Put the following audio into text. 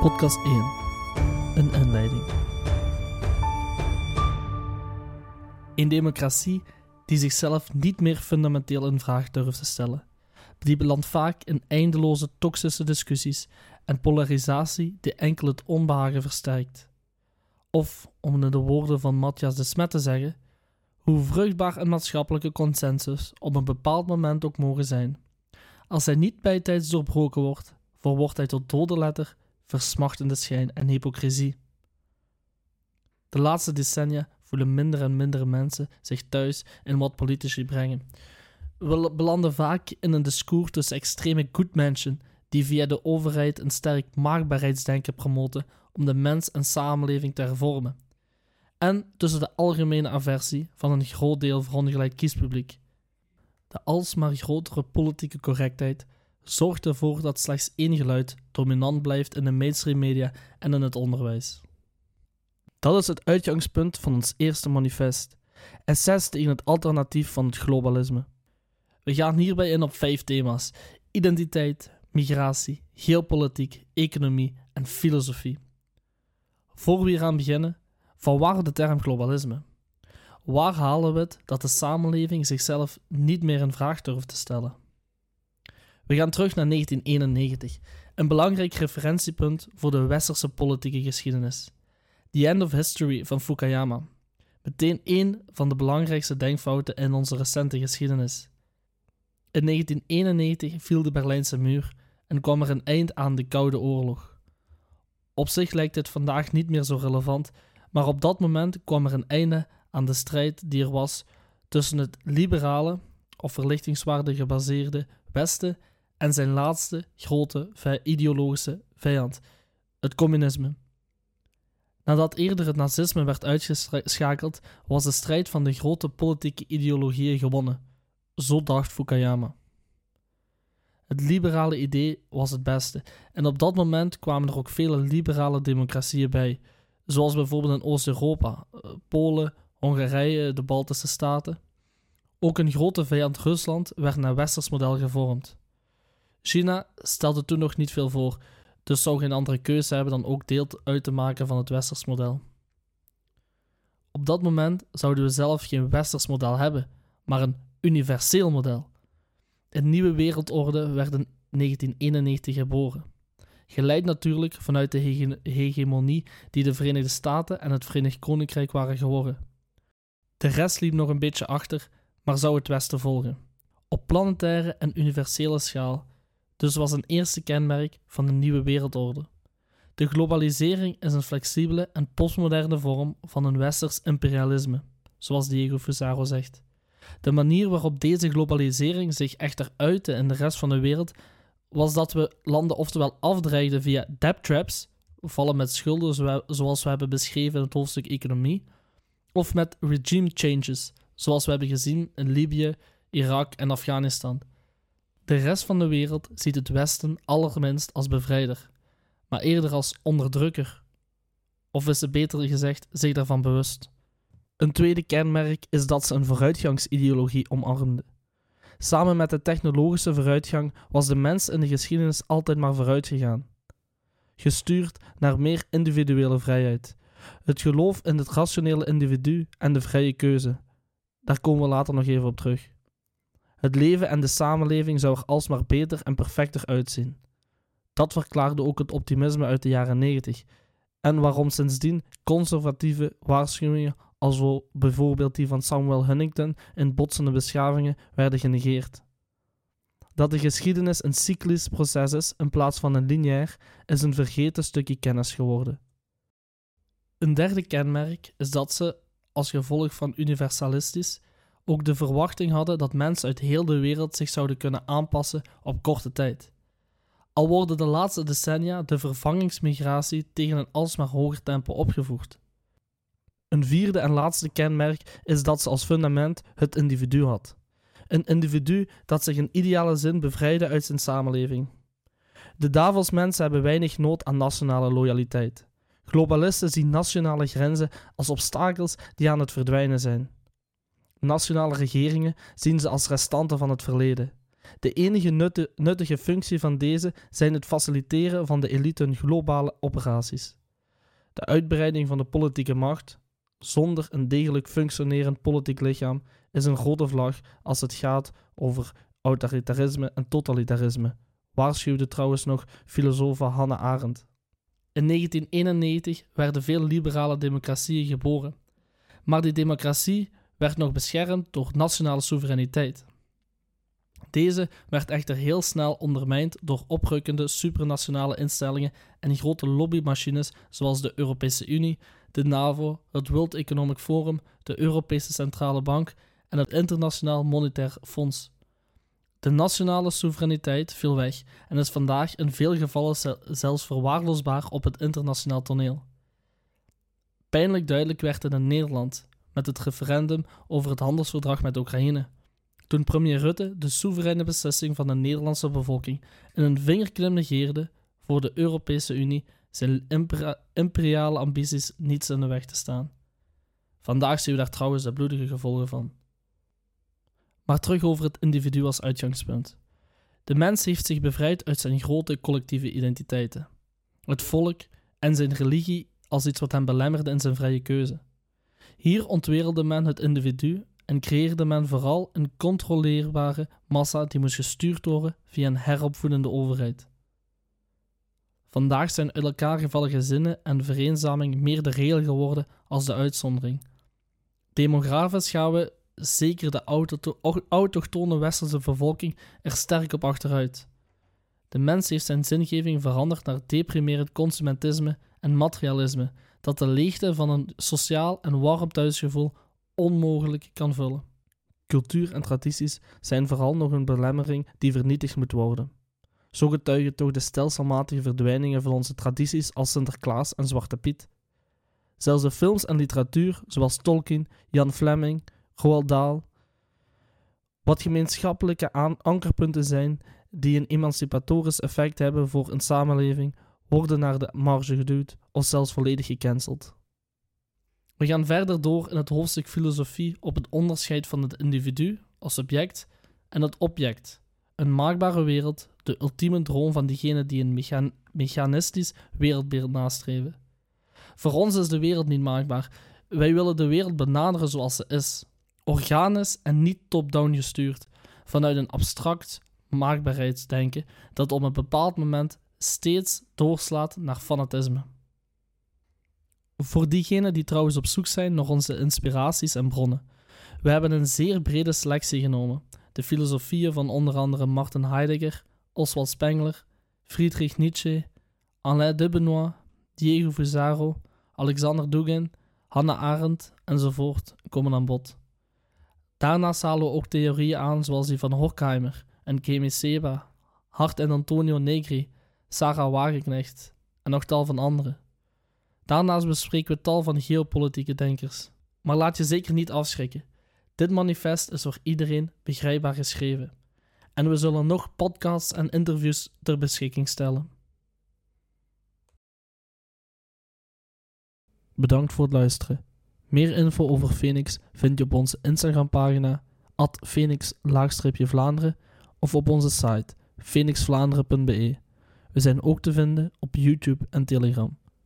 Podcast 1. Een inleiding. Een democratie die zichzelf niet meer fundamenteel in vraag durft te stellen. Die belandt vaak in eindeloze toxische discussies en polarisatie die enkel het onbehagen versterkt. Of, om in de woorden van Matthias de Smet te zeggen, hoe vruchtbaar een maatschappelijke consensus op een bepaald moment ook mogen zijn. Als hij niet bijtijds doorbroken wordt, verwoordt hij tot dode letter versmachtende schijn en hypocrisie. De laatste decennia voelen minder en minder mensen zich thuis in wat politici brengen. We belanden vaak in een discours tussen extreme goedmenschen die via de overheid een sterk maakbaarheidsdenken promoten om de mens en samenleving te hervormen. En tussen de algemene aversie van een groot deel verongelijk kiespubliek. De alsmaar grotere politieke correctheid zorgt ervoor dat slechts één geluid dominant blijft in de mainstream media en in het onderwijs. Dat is het uitgangspunt van ons eerste manifest. SS tegen het alternatief van het globalisme. We gaan hierbij in op vijf thema's: identiteit, migratie, geopolitiek, economie en filosofie. Voor we hier aan beginnen, van waar de term globalisme? Waar halen we het dat de samenleving zichzelf niet meer in vraag durft te stellen? We gaan terug naar 1991, een belangrijk referentiepunt voor de westerse politieke geschiedenis. The End of History van Fukuyama. Meteen één van de belangrijkste denkfouten in onze recente geschiedenis. In 1991 viel de Berlijnse muur en kwam er een eind aan de Koude Oorlog. Op zich lijkt dit vandaag niet meer zo relevant, maar op dat moment kwam er een einde aan de strijd die er was tussen het liberale, of verlichtingswaarde gebaseerde Westen en zijn laatste grote ideologische vijand, het communisme. Nadat eerder het nazisme werd uitgeschakeld, was de strijd van de grote politieke ideologieën gewonnen. Zo dacht Fukuyama. Het liberale idee was het beste, en op dat moment kwamen er ook vele liberale democratieën bij, zoals bijvoorbeeld in Oost-Europa, eh, Polen, Hongarije, de Baltische Staten. Ook een grote vijand Rusland werd naar westers model gevormd. China stelde toen nog niet veel voor, dus zou geen andere keuze hebben dan ook deel uit te maken van het westers model. Op dat moment zouden we zelf geen westers model hebben, maar een universeel model. Een nieuwe wereldorde werd in 1991 geboren. Geleid natuurlijk vanuit de hegemonie die de Verenigde Staten en het Verenigd Koninkrijk waren geworden. De rest liep nog een beetje achter, maar zou het Westen volgen. Op planetaire en universele schaal dus was een eerste kenmerk van de nieuwe wereldorde. De globalisering is een flexibele en postmoderne vorm van een westers imperialisme, zoals Diego Fusaro zegt. De manier waarop deze globalisering zich echter uitte in de rest van de wereld was dat we landen oftewel afdreigden via debt traps, vallen met schulden zoals we hebben beschreven in het hoofdstuk economie, of met regime changes, zoals we hebben gezien in Libië, Irak en Afghanistan. De rest van de wereld ziet het Westen allerminst als bevrijder, maar eerder als onderdrukker. Of is ze beter gezegd zich daarvan bewust. Een tweede kenmerk is dat ze een vooruitgangsideologie omarmde. Samen met de technologische vooruitgang was de mens in de geschiedenis altijd maar vooruit gegaan. Gestuurd naar meer individuele vrijheid. Het geloof in het rationele individu en de vrije keuze. Daar komen we later nog even op terug. Het leven en de samenleving zou er alsmaar beter en perfecter uitzien. Dat verklaarde ook het optimisme uit de jaren 90 en waarom sindsdien conservatieve waarschuwingen als bijvoorbeeld die van Samuel Huntington in Botsende Beschavingen werden genegeerd. Dat de geschiedenis een cyclisch proces is in plaats van een lineair, is een vergeten stukje kennis geworden. Een derde kenmerk is dat ze, als gevolg van universalistisch, ook de verwachting hadden dat mensen uit heel de wereld zich zouden kunnen aanpassen op korte tijd. Al worden de laatste decennia de vervangingsmigratie tegen een alsmaar hoger tempo opgevoerd. Een vierde en laatste kenmerk is dat ze als fundament het individu had. Een individu dat zich in ideale zin bevrijdde uit zijn samenleving. De Davos-mensen hebben weinig nood aan nationale loyaliteit. Globalisten zien nationale grenzen als obstakels die aan het verdwijnen zijn. Nationale regeringen zien ze als restanten van het verleden. De enige nuttige functie van deze zijn het faciliteren van de elite hun globale operaties. De uitbreiding van de politieke macht, zonder een degelijk functionerend politiek lichaam, is een grote vlag als het gaat over autoritarisme en totalitarisme, waarschuwde trouwens nog filosoof Hannah Arendt. In 1991 werden veel liberale democratieën geboren, maar die democratie werd nog beschermd door nationale soevereiniteit. Deze werd echter heel snel ondermijnd door oprukkende supranationale instellingen en grote lobbymachines zoals de Europese Unie, de NAVO, het World Economic Forum, de Europese Centrale Bank en het Internationaal Monetair Fonds. De nationale soevereiniteit viel weg en is vandaag in veel gevallen zelfs verwaarloosbaar op het internationaal toneel. Pijnlijk duidelijk werd het in Nederland met het referendum over het handelsverdrag met Oekraïne. Toen premier Rutte de soevereine beslissing van de Nederlandse bevolking in een vingerklim negeerde voor de Europese Unie zijn imperiale ambities niets in de weg te staan. Vandaag zien we daar trouwens de bloedige gevolgen van. Maar terug over het individu als uitgangspunt. De mens heeft zich bevrijd uit zijn grote collectieve identiteiten. Het volk en zijn religie als iets wat hem belemmerde in zijn vrije keuze. Hier ontwerelde men het individu en creëerde men vooral een controleerbare massa die moest gestuurd worden via een heropvoedende overheid. Vandaag zijn uit elkaar gevallen gezinnen en vereenzaming meer de regel geworden als de uitzondering. Demografisch gaan we, zeker de autochtone westerse bevolking, er sterk op achteruit. De mens heeft zijn zingeving veranderd naar deprimerend consumentisme en materialisme, dat de leegte van een sociaal en warm thuisgevoel onmogelijk kan vullen. Cultuur en tradities zijn vooral nog een belemmering die vernietigd moet worden. Zo getuigen toch de stelselmatige verdwijningen van onze tradities als Sinterklaas en Zwarte Piet. Zelfs de films en literatuur, zoals Tolkien, Jan Fleming, Roald Dahl, wat gemeenschappelijke ankerpunten zijn die een emancipatorisch effect hebben voor een samenleving, worden naar de marge geduwd of zelfs volledig gecanceld. We gaan verder door in het hoofdstuk filosofie op het onderscheid van het individu als subject en het object, een maakbare wereld, de ultieme droom van diegenen die een mechanistisch wereldbeeld nastreven. Voor ons is de wereld niet maakbaar. Wij willen de wereld benaderen zoals ze is, organisch en niet top-down gestuurd, vanuit een abstract maakbaarheidsdenken dat op een bepaald moment steeds doorslaat naar fanatisme. Voor diegenen die trouwens op zoek zijn naar onze inspiraties en bronnen. We hebben een zeer brede selectie genomen. De filosofieën van onder andere Martin Heidegger, Oswald Spengler, Friedrich Nietzsche, Alain de Benoit, Diego Fusaro, Alexander Dugin, Hannah Arendt enzovoort komen aan bod. Daarnaast halen we ook theorieën aan zoals die van Horkheimer en Kemi Seba, Hart en Antonio Negri, Sarah Wagenknecht en nog tal van anderen. Daarnaast bespreken we tal van geopolitieke denkers. Maar laat je zeker niet afschrikken. Dit manifest is voor iedereen begrijpbaar geschreven. En we zullen nog podcasts en interviews ter beschikking stellen. Bedankt voor het luisteren. Meer info over Phoenix vind je op onze Instagram-pagina phoenix-vlaanderen of op onze site phoenixvlaanderen.be. We zijn ook te vinden op YouTube en Telegram.